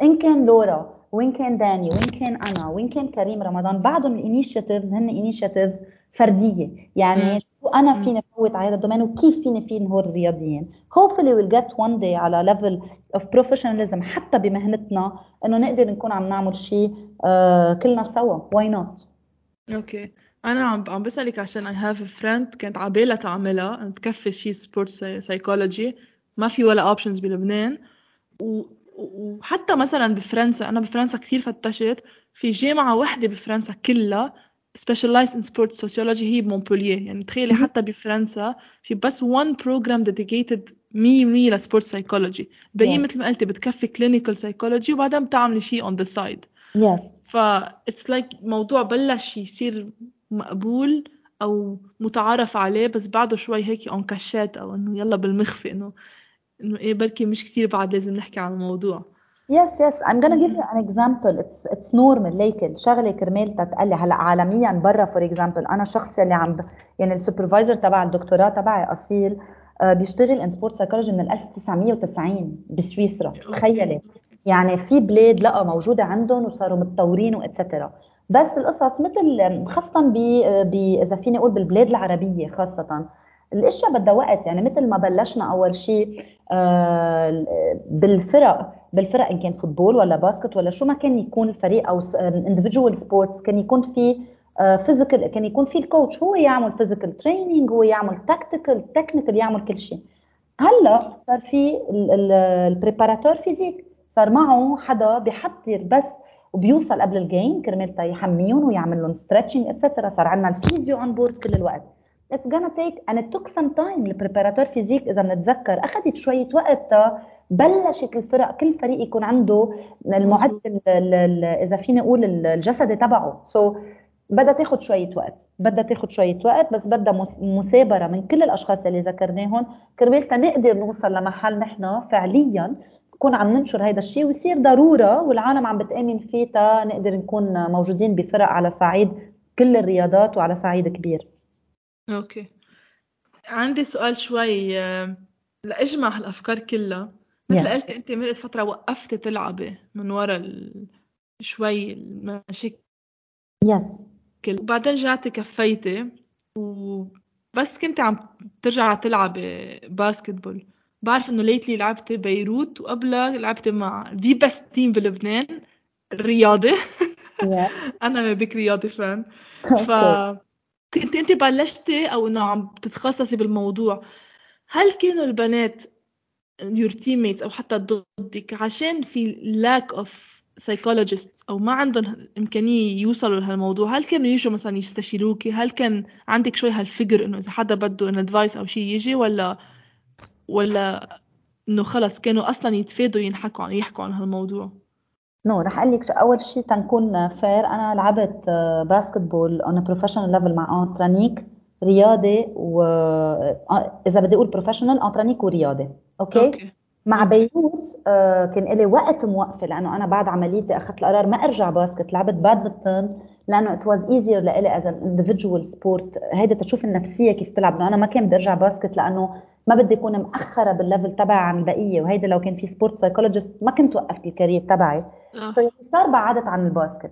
إن كان لورا وإن كان داني وإن كان أنا وإن كان كريم رمضان بعضهم ال initiatives هن initiatives فردية. يعني. شو أنا. فيني فوت على هذا ال domaine وكيف فيني في نهور الرياضيين؟ Hopefully we'll get one day على level of professionalism حتى بمهنتنا إنه نقدر نكون عم نعمل شيء آه كلنا سوا. Why not okay. أنا عم عم بسألك عشان I have a friend كانت عبالها تعملها تكفي شيء sports psychology ما في ولا options بلبنان. و... وحتى مثلا بفرنسا أنا بفرنسا كثير فتشت. في جامعة واحدة بفرنسا كلها specialized in sports psychology هي بمونبولييه. يعني تخيلي حتى بفرنسا في بس one program dedicated 100% ل sports psychology باقي Yeah. مثل ما قلتي بتكفي clinical psychology وبعدين بتعملي شيء on the side. Yes. ف it's like موضوع بلش يصير مقبول أو متعارف عليه بس بعده شوي هيك en cachette أو إنه يلا بالمخفي إنه إنه إيه بركي مش كثير بعد لازم نحكي عن الموضوع. Yes, yes. I'm gonna give you an example. It's it's normal ليك الشغله كرمال تتقلي هلا عالميا برا for example أنا شخص اللي عم ب... يعني ال supervisor تبع الدكتوراه تبعي أصيل آه، بيشتغل in sport psychology من 1990 بسويسرا. تخيلي. يعني في بلاد لا موجودة عندهم وصاروا متطورين و et cetera بس القصص مثل خاصة ب إذا فيني أقول بالبلاد العربية خاصة الأشياء بدها وقت. يعني مثل ما بلشنا أول شيء آه، بالفرق بالفرق إن كان football ولا basket ولا شو ما كان يكون الفريق أو individual sports كان يكون في physical كان يكون في ال coach هو يعمل physical training هو يعمل tactical technical يعمل كل شيء هلأ صار في ال préparateur physique صار معه حدا بيحضر بس وبيوصل قبل ال game كرمال تا يحميهم ويعمل لهم stretching et cetera صار عندنا ال physio on board كل الوقت. It's gonna take and it took some time. ال préparateur physique إذا بنتذكر أخذت شوية وقت بلشت الفرق كل فريق يكون عنده المعدل ال- ال- إذا فيني أقول ال- الجسدي تبعه. so so بدها تاخذ شوية وقت. بدها تاخذ شوية وقت بس بدها مثابره من كل الأشخاص اللي ذكرناهم. كرمال نقدر نوصل لمحل نحن فعليا نكون عم ننشر هذا الشيء ويصير ضرورة والعالم عم بتآمن فيه تا نقدر نكون موجودين بفرق على صعيد كل الرياضات وعلى صعيد كبير. Okay. عندي سؤال شوي آه، لأجمع هالأفكار كلها مثل. قلت أنت مرقت فترة وقفتي تلعبي من ورا ال... شوي المشاكل. yes وبعدين رجعتي كفيتي وبس كنت عم ترجع تلعبي basketball. بعرف إنه lately لعبتي بيروت وقبلها لعبتي مع the best team بلبنان رياضي. *laughs* أنا big رياضي fan ف كنت أنت بلشتي أو إنه عم تتخصصي بالموضوع هل كانوا البنات your teammates أو حتى ضدك عشان في lack of psychologists أو ما عندهم إمكانية يوصلوا لهالموضوع؟ هل كانوا يجوا مثلا يستشيروكي؟ هل كان عندك شوي هالفكر إنه إذا حدا بده an advice أو شيء يجي ولا ولا إنه خلص كانوا أصلا يتفادوا ينحكوا عن يحكوا عن هالموضوع؟ no رح أقول لك أول شيء تنكون fair أنا لعبت basketball on professional level مع انترانيك رياضي و آه، إذا بدي أقول professional انترانيك ورياضي okay, okay. مع okay. بيروت آه، كان لي وقت موقفة لأنه أنا بعد عمليتي أخذت القرار ما أرجع basket لعبت بادمنتون لأنه it was easier لإلي as an individual sport هيدا تشوف النفسية كيف تلعب لأنه أنا ما كان بدي أرجع basket لأنه ما بدي أكون مأخرة بال level تبعي عن البقية وهيدا لو كان في sport psychologist ما كنت وقفت ال career تبعي. آه. صار بعدت عن ال basket.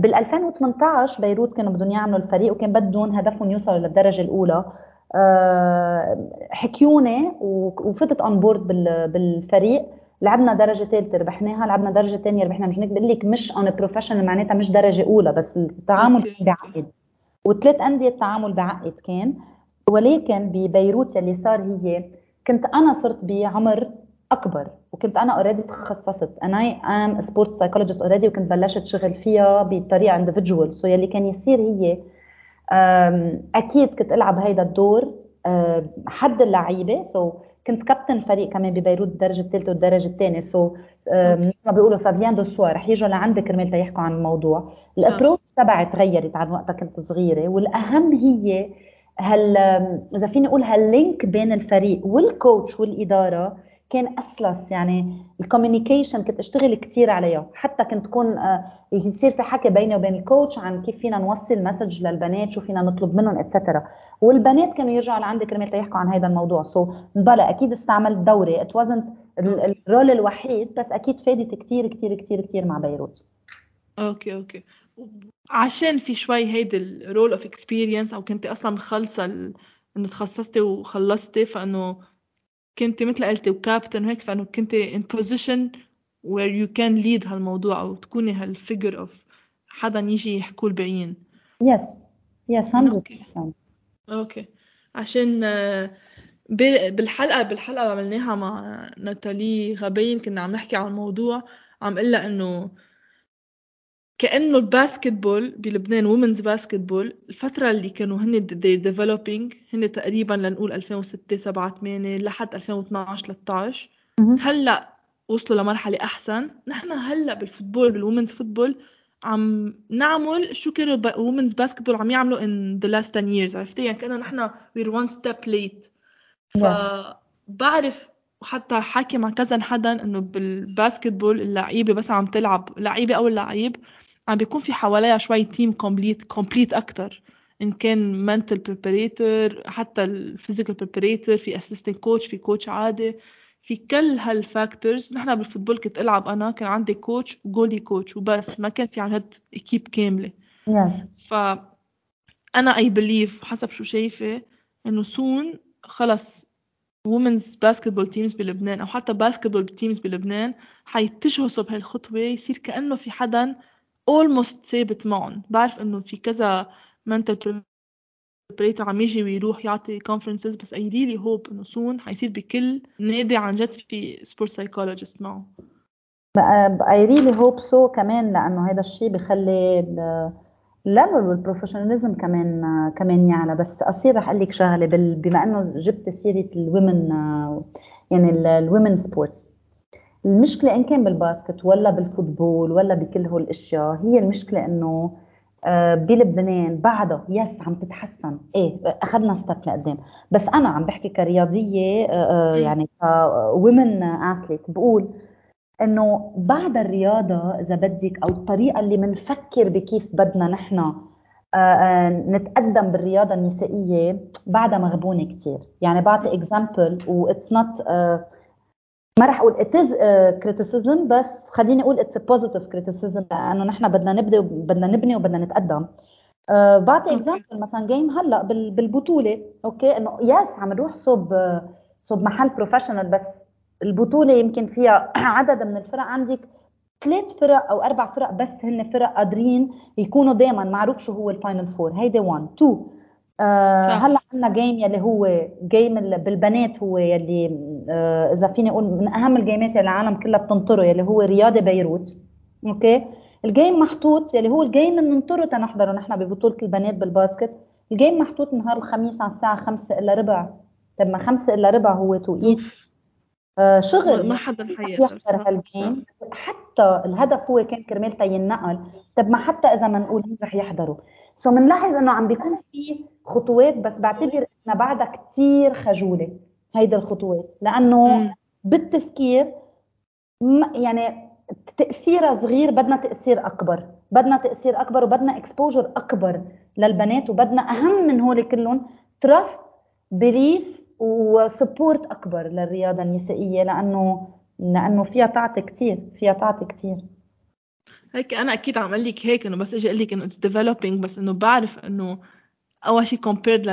بال 2018 بيروت كانوا بدهم يعملوا الفريق وكان بدهم هدفهم يوصلوا للدرجة الأولى. آه، حكيوني وفتت on board بالفريق لعبنا درجة ثالثه ربحناها لعبنا درجة ثانية ربحنا مش هيك بقول لك مش on professional معناتها مش درجة أولى بس التعامل بعقد. وثلاث أندية التعامل بعقد كان. ولكن ببيروت يلي صار هي كنت أنا صرت بعمر أكبر وكنت أنا already تخصصت. أنا I am sport psychologist already وكنت بلشت شغل فيها بطريقة individual so يلي كان يصير هي أكيد كنت ألعب هيدا الدور حد اللعيبة. so كنت كابتن فريق كمان ببيروت الدرجة الثالثة والدرجة الثانية. so مثل ما بيقولوا fr: ça vient de soi رح يجوا لعندك كرمال تيحكوا عن الموضوع. ال approach تبعي تغيرت عن وقتها كنت صغيرة. والأهم هي هال إذا فيني أقول هال link بين الفريق وال coach والإدارة كان أسلس يعني ال communication كنت أشتغل كثير عليها. حتى كنت تكون آه، يصير في حكي بيني وبين ال coach عن كيف فينا نوصل message للبنات شو فينا نطلب منهم et cetera والبنات كانوا يرجعوا لعندي كرمال تيحكوا عن هذا الموضوع. so so, بلا أكيد استعملت دوري. it wasn't ال role الوحيد بس أكيد فادت كثير كثير كثير كثير مع بيروت. okay okay. عشان في شوي هيدي ال role of experience أو كنت أصلا مخلصة ال... إنه تخصصتي وخلصتي فإنه كنت مثل قلتي وكابتن وهيك فإنه كنت in position where you can lead هالموضوع أو تكوني هال figure of حدا يجي يحكوا الباقيين. yes yes 100% okay. عشان آه، بالحلقة بالحلقة اللي عملناها مع ناتالي غبين كنا عم نحكي عن الموضوع عم قلها إنه كأنه ال basketball بلبنان و women's basketball الفترة اللي كانوا هن developing هن تقريبا لنقول 2006 7 8 لحد 2012 13 هلأ وصلوا لمرحلة أحسن. نحن هلأ بال football بال women's football عم نعمل شو كانوا women's basketball عم يعملوا in the last 10 years عرفتي؟ يعني كأنه نحن we're one step late. فبعرف وحتى حاكي مع كذا حدا إنه بال basketball اللعيبة بس عم تلعب لعيبة أو اللعيب عم بيكون في حواليها شوي team complète complète أكثر إن كان mental preparator حتى ال physical preparator في assistant coach في coach عادي. في كل هال factors نحن بال football كنت ألعب أنا كان عندي coach و goalie coach وبس. ما كان في عن هاد équipe كاملة. Yes. ف أنا I believe حسب شو شايفة إنه soon خلص women's basketball teams بلبنان أو حتى basketball teams بلبنان حيتجهوا بهالخطوه يصير كأنه في حدا almost ثابت معهم بعرف إنه في كذا mental preparator عم يجي ويروح يعطي conferences بس I really hope إنه soon حيصير بكل نادي عن جد في sport psychologist معه. I really hope so كمان لأنه هذا الشيء بخلي ال level وال professionalism كمان كمان يعلى. بس أصير رح أقول لك شغله بما إنه جبت سيرة ال women يعني ال women sports المشكلة إن كان بال basket ولا بال football ولا بكل هول الأشياء هي المشكلة إنه آه، بلبنان بعدها yes عم تتحسن. إيه أخذنا step لقدام. بس أنا عم بحكي كرياضية آه، آه، يعني ك woman athlete بقول إنه بعد الرياضة إذا بدك أو الطريقة اللي بنفكر بكيف بدنا نحن نتقدم بالرياضة النسائية بعدها مغبونة كثير يعني بعطي example what's not ما راح أقول it is criticism بس خليني أقول it's a positive criticism لأنه نحن بدنا نبدأ بدنا نبني وبدنا نتقدم. أه بعطي example مثلا game هلأ بالبطولة. أوكي؟ إنه yes عم نروح صوب صوب محل professional بس البطولة يمكن فيها *clears throat* عدد من الفرق. عندك ثلاث فرق أو أربع فرق بس هن فرق قادرين يكونوا دائما معروف شو هو ال final four هيدي 1 2 آه هلا عندنا game يلي هو game بالبنات هو يلي آه إذا فيني أقول من أهم ال game ات يلي العالم كلها بتنطره يلي هو رياضي بيروت. أوكي؟ ال game محطوط يلي هو ال game اللي بننطره تنحضره. نحن ببطولة البنات بال basket. ال game محطوط نهار الخميس على الساعة 5 الا ربع. طب ما 5 الا ربع هو توقيت آه شغل. ما حدا حيقدر هال game. حتى الهدف هو كان كرمال ينقل طب ما حتى إذا ما نقول رح يحضروا. so بنلاحظ إنه عم بيكون في خطوات بس بعتبر إنها بعدها كثير خجولة هيدي الخطوات. لأنه بالتفكير يعني تأثيرها صغير بدنا تأثير أكبر. بدنا تأثير أكبر وبدنا exposure أكبر للبنات وبدنا أهم من هول كلهم trust belief و support أكبر للرياضة النسائية لأنه لأنه فيها تعطي كثير فيها تعطي كثير هيك أنا أكيد عم أقول لك هيك إنه بس أجي أقول لك إنه it's developing بس إنه بعرف إنه أول شيء compared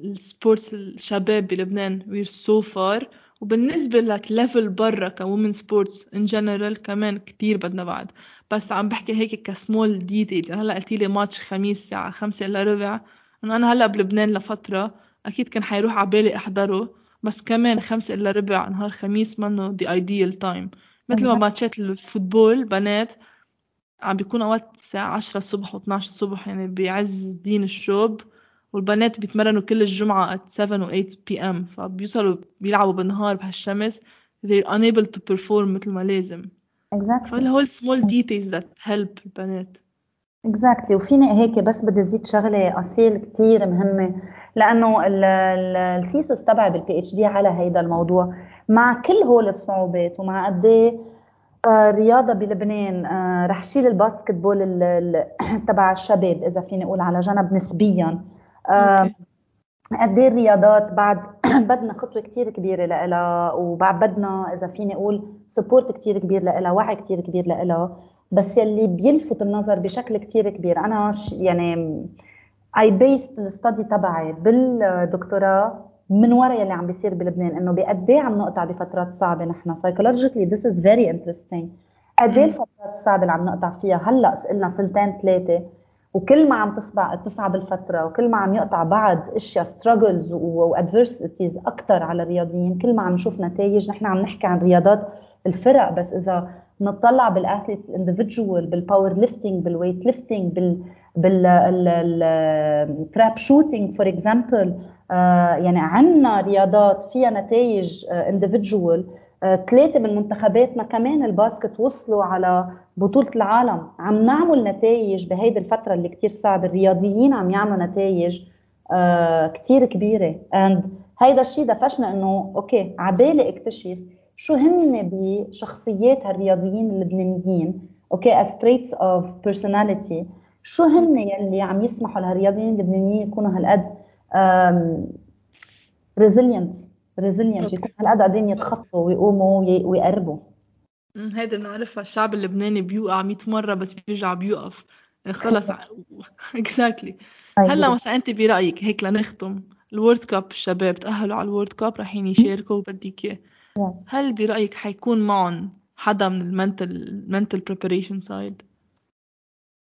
لل sports الشباب بلبنان we're so far وبالنسبة لك level برا women sports in general كمان كتير بدنا بعد بس عم بحكي هيك ك small details يعني هلأ قلتي لي ماتش خميس الساعة خمسة إلا ربع. إنه أنا هلأ بلبنان لفترة أكيد كان حيروح على بالي أحضره. بس كمان خمسة إلا ربع نهار خميس منه the ideal time. مثل ما ماتشات الفوتبول بنات عم بيكون أوقات الساعة عشرة الصبح و12 الصبح يعني بعز دين الشوب والبنات بيتمرنوا كل الجمعة at 7 و 8 p.m. فبيوصلوا بيلعبوا بالنهار بهالشمس they're unable to perform مثل ما لازم exactly. فاللي هو small details that help البنات exactly وفيني هيك بس بدي زيد شغلة أسيل كتير مهمة لأنه ال thesis تبعي بال PhD على هيدا الموضوع مع كل هول الصعوبات ومع قد إيه رياضة بلبنان آه، رح شيل ال basketball *clears throat* تبع الشباب إذا فيني أقول على جنب نسبيا. آه، قد إيه الرياضات بعد *clears throat* بدنا خطوة كثير كبيرة لها وبعد بدنا إذا فيني أقول support كثير كبير لها وعي كثير كبير لها بس يلي بيلفت النظر بشكل كتير كبير أنا يعني I based ال study تبعي بالدكتوراه من وراء يلي عم بيصير بلبنان إنه بقد إيه عم نقطع بفترات صعبة نحن. psychologically this is very interesting قد إيه الفترات الصعبة اللي عم نقطع فيها. هلأ قلنا سنتين ثلاثة وكل ما عم تصعب تصعب الفترة وكل ما عم يقطع بعض أشياء struggles و adversities أكثر على الرياضيين. كل ما عم نشوف نتائج نحن عم نحكي عن رياضات الفرق بس إذا نطلع بال athletes individual بال powerlifting بال weightlifting بال بال trap shooting for example يعني عندنا رياضات فيها نتائج individual ثلاثة من منتخباتنا كمان ال basket وصلوا على بطولة العالم. عم نعمل نتائج بهيدي الفترة اللي كتير صعبة. الرياضيين عم يعملوا نتائج كتير كبيرة. And هيدا الشيء دفشنا إنه أوكي عبالي اكتشف شو هن بشخصيات هالرياضيين اللبنانيين. أوكي as traits of personality. شو هن يلي عم يسمحوا لهالرياضيين اللبنانيين يكونوا هالقد؟ resilient resilient يكونوا هالقد قاعدين يتخطوا ويقوموا ويقربوا. هيدا بنعرفها الشعب اللبناني بيوقع 100 مرة بس بيرجع بيوقف. خلص. *laughs* exactly هلا مثلا أنت برأيك هيك لنختم. ال World Cup الشباب تأهلوا على ال World Cup رايحين يشاركوا بدك إياه. هل برأيك حيكون معهم حدا من ال mental ال mental preparation side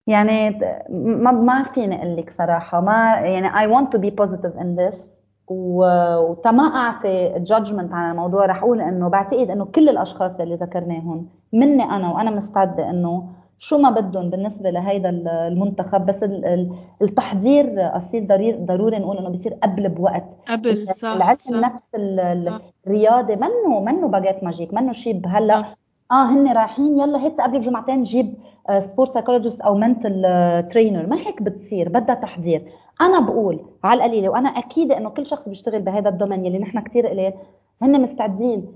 يعني ما ما فيني أقول لك صراحة ما يعني I want to be positive in this. وتما أعطي judgment على الموضوع رح أقول إنه بعتقد إنه كل الأشخاص اللي ذكرناهم مني أنا وأنا مستعدة إنه شو ما بدهم بالنسبة لهيدا المنتخب بس التحضير اصير ضروري ضروري نقول إنه بيصير قبل بوقت. قبل صح العلم صح علم النفس الرياضي منه منه ب magic magic منه شيء بهلا آه هن رايحين. يلا هيك قبل بجمعتين نجيب sport psychologist أو mental trainer ما هيك بتصير بدها تحضير. أنا بقول على القليلة وأنا اكيده إنه كل شخص بيشتغل بهذا ال domaine يلي نحن كثير قليل. هن مستعدين.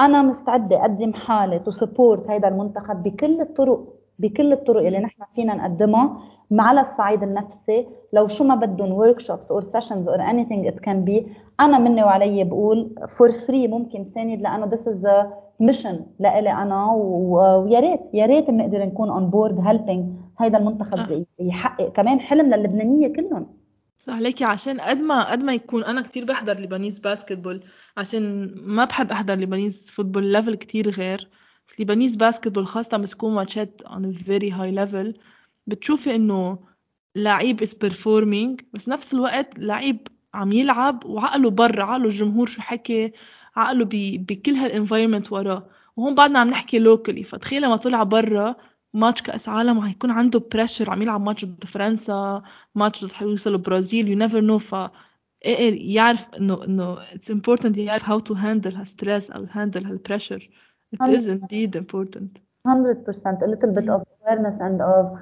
أنا مستعدة أقدم حالي to support هذا المنتخب بكل الطرق بكل الطرق اللي نحن فينا نقدمها. على الصعيد النفسي. لو شو ما بدهم workshops or sessions or anything it can be أنا مني وعلي بقول for free ممكن ساند لأنه this is mission لإلي أنا ويا ريت يا ريت بنقدر نكون on board helping هيدا المنتخب يحقق كمان حلم للبنانية كلهم. صح عليكي. عشان قد ما قد ما يكون أنا كتير بحضر Lebanese basketball عشان ما بحب أحضر Lebanese football level كتير غير. Lebanese basketball خاصة بس يكون ماتشات on a very high level. بتشوفي إنه لعيب is performing بس نفس الوقت لعيب عم يلعب وعقله برا عقله الجمهور شو حكي عقله بكل هال environment وراه وهون بعدنا عم نحكي locally فتخيل لما طلع برا ماتش كأس عالم حيكون عنده pressure عم يلعب ماتش ضد فرنسا ماتش ضد حيوصل البرازيل you never know ف يعرف إنه إنه it's important يعرف how to handle هال stress أو handle هال pressure it is indeed important. 100% a little bit of awareness and of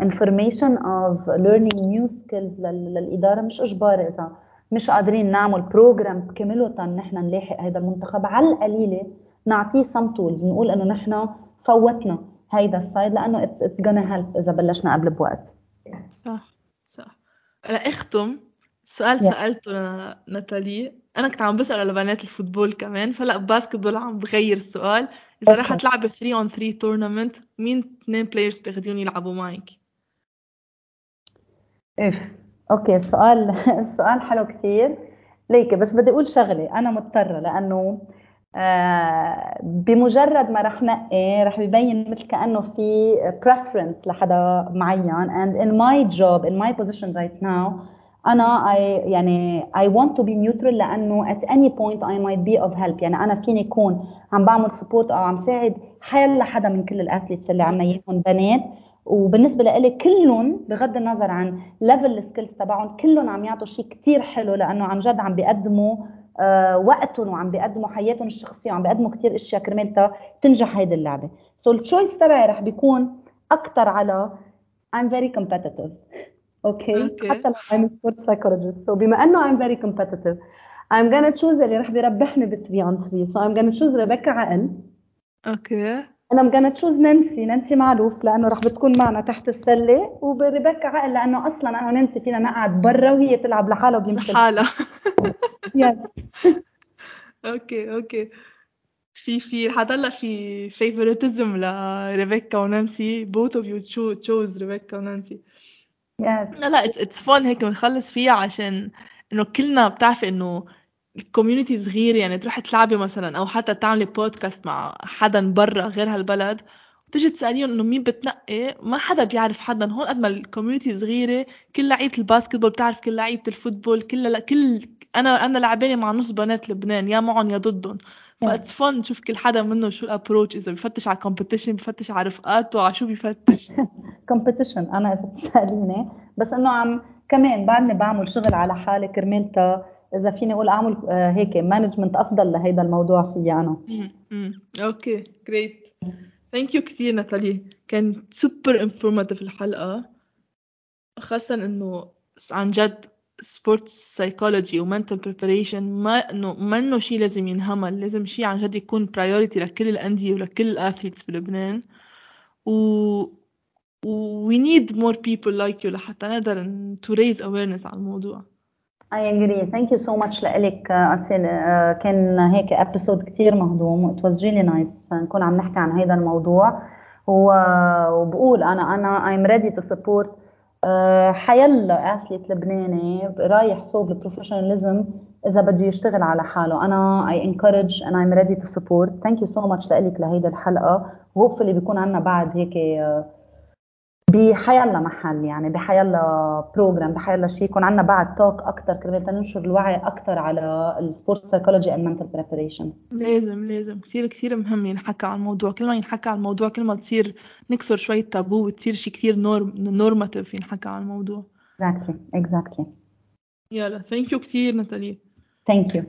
information of learning new skills للإدارة. مش إجباري إذا مش قادرين نعمل program كاملة نحن نلاحق هذا المنتخب. على القليلة نعطيه some tools. نقول إنه نحن فوتنا هيدا ال side لأنه it's, it's gonna help إذا بلشنا قبل بوقت. صح صح. لأختم سؤال yeah. سألته ناتالي. أنا كنت عم بسأل على بنات ال football كمان فلا basketball عم بغير السؤال. إذا رح تلعبي 3 on 3 tournament مين اثنين players بتاخديهم يلعبوا معك؟ إيه okay السؤال السؤال *laughs* حلو كثير ليكي بس بدي أقول شغلة. أنا مضطرة لأنه آه بمجرد ما رح نقي رح يبين مثل كأنه في preference لحدا معين. And in my job in my position right now أنا I يعني I want to be neutral لأنه at any point I might be of help. يعني أنا فيني اكون عم بعمل sport أو عم ساعد حال لحدا من كل ال athletes اللي عنا اياهم بنات. وبالنسبة لإلي كلهم بغض النظر عن level ال skills تبعهم كلهم عم يعطوا شيء كثير حلو لأنه عن جد عم بيقدموا آه وقتهم وعم بيقدموا حياتهم الشخصية وعم بيقدموا كثير أشياء كرمال تنجح هيدي اللعبة. سو التشويس تبعي رح بيكون أكثر على I'm very competitive. Okay? Okay. حتى لو I'm a sport psychologist. So بما أنه I'm very competitive I'm gonna choose اللي رح بيربحني بال 3 on 3 so I'm gonna choose ريبيكا عقل. Okay. Okay. أنا I'm gonna choose نانسي. نانسي معلوف لأنه رح بتكون معنا تحت السلة. وبريبيكا عقل لأنه أصلا أنا ونانسي فينا نقعد برا وهي تلعب لحالها وبيمشي لحالها. *laughs* yes *laughs* okay okay. في في حضل في favoritism لريبيكا ونانسي. Both of you cho- chose ريبيكا ونانسي. yes لا لا it's fun هيك بنخلص فيها عشان إنه كلنا بتعرفي إنه ال community صغير يعني تروحي تلعبي مثلا أو حتى تعملي بودكاست مع حدا برا غير هالبلد وتجي تسأليهم إنه مين بتنقي؟ ما حدا بيعرف حدا. هون قد ما ال community صغيرة كل لعيبة ال basketball بتعرف كل لعيبة ال football كل كل أنا أنا لعبانة مع نص بنات لبنان يا معهم يا ضدهم. ف it's fun تشوف كل حدا منهم شو ال approach إذا بفتش على competition بفتش على رفقاته على شو بفتش competition *laughs* أنا اذا بتسأليني. بس إنه عم كمان بعدني بعمل شغل على حالي كرمالتا إذا فيني أقول أعمل آه، هيك management أفضل لهيدا الموضوع فيي أنا. okay great thank you كثير ناتالي. كان super informative الحلقة. خاصة إنه عن جد sports psychology و mental preparation ما انه ما إنه شيء لازم ينهمل لازم شيء عن جد يكون priority لكل الأندية ولكل ال athletes بلبنان و we need more people like you لحتى نقدر to raise awareness على الموضوع. I agree. Thank you so much لإلك أسيل. كان هيك episode كتير مهضوم. It was really nice. نكون عم نحكي عن هذا الموضوع. وبقول أنا I'm ready to support uh, حيلا athlete لبناني رايح صوب ال professionalism إذا بده يشتغل على حاله. أنا I encourage and I'm ready to support. Thank you so much لإلك لهيدا الحلقة. و hopefully بيكون عنا بعد هيك بحيلا محل يعني بحيلا program بحيلا شيء يكون عندنا بعد talk أكثر كرمال ننشر الوعي أكثر على ال sport psychology and mental preparation لازم لازم. كثير كثير مهم ينحكى عن الموضوع. كل ما ينحكى عن الموضوع كل ما تصير نكسر شوية تابو وتصير شيء كثير norm normative ينحكى عن الموضوع. Exactly exactly. يلا thank you كثير ناتالي thank you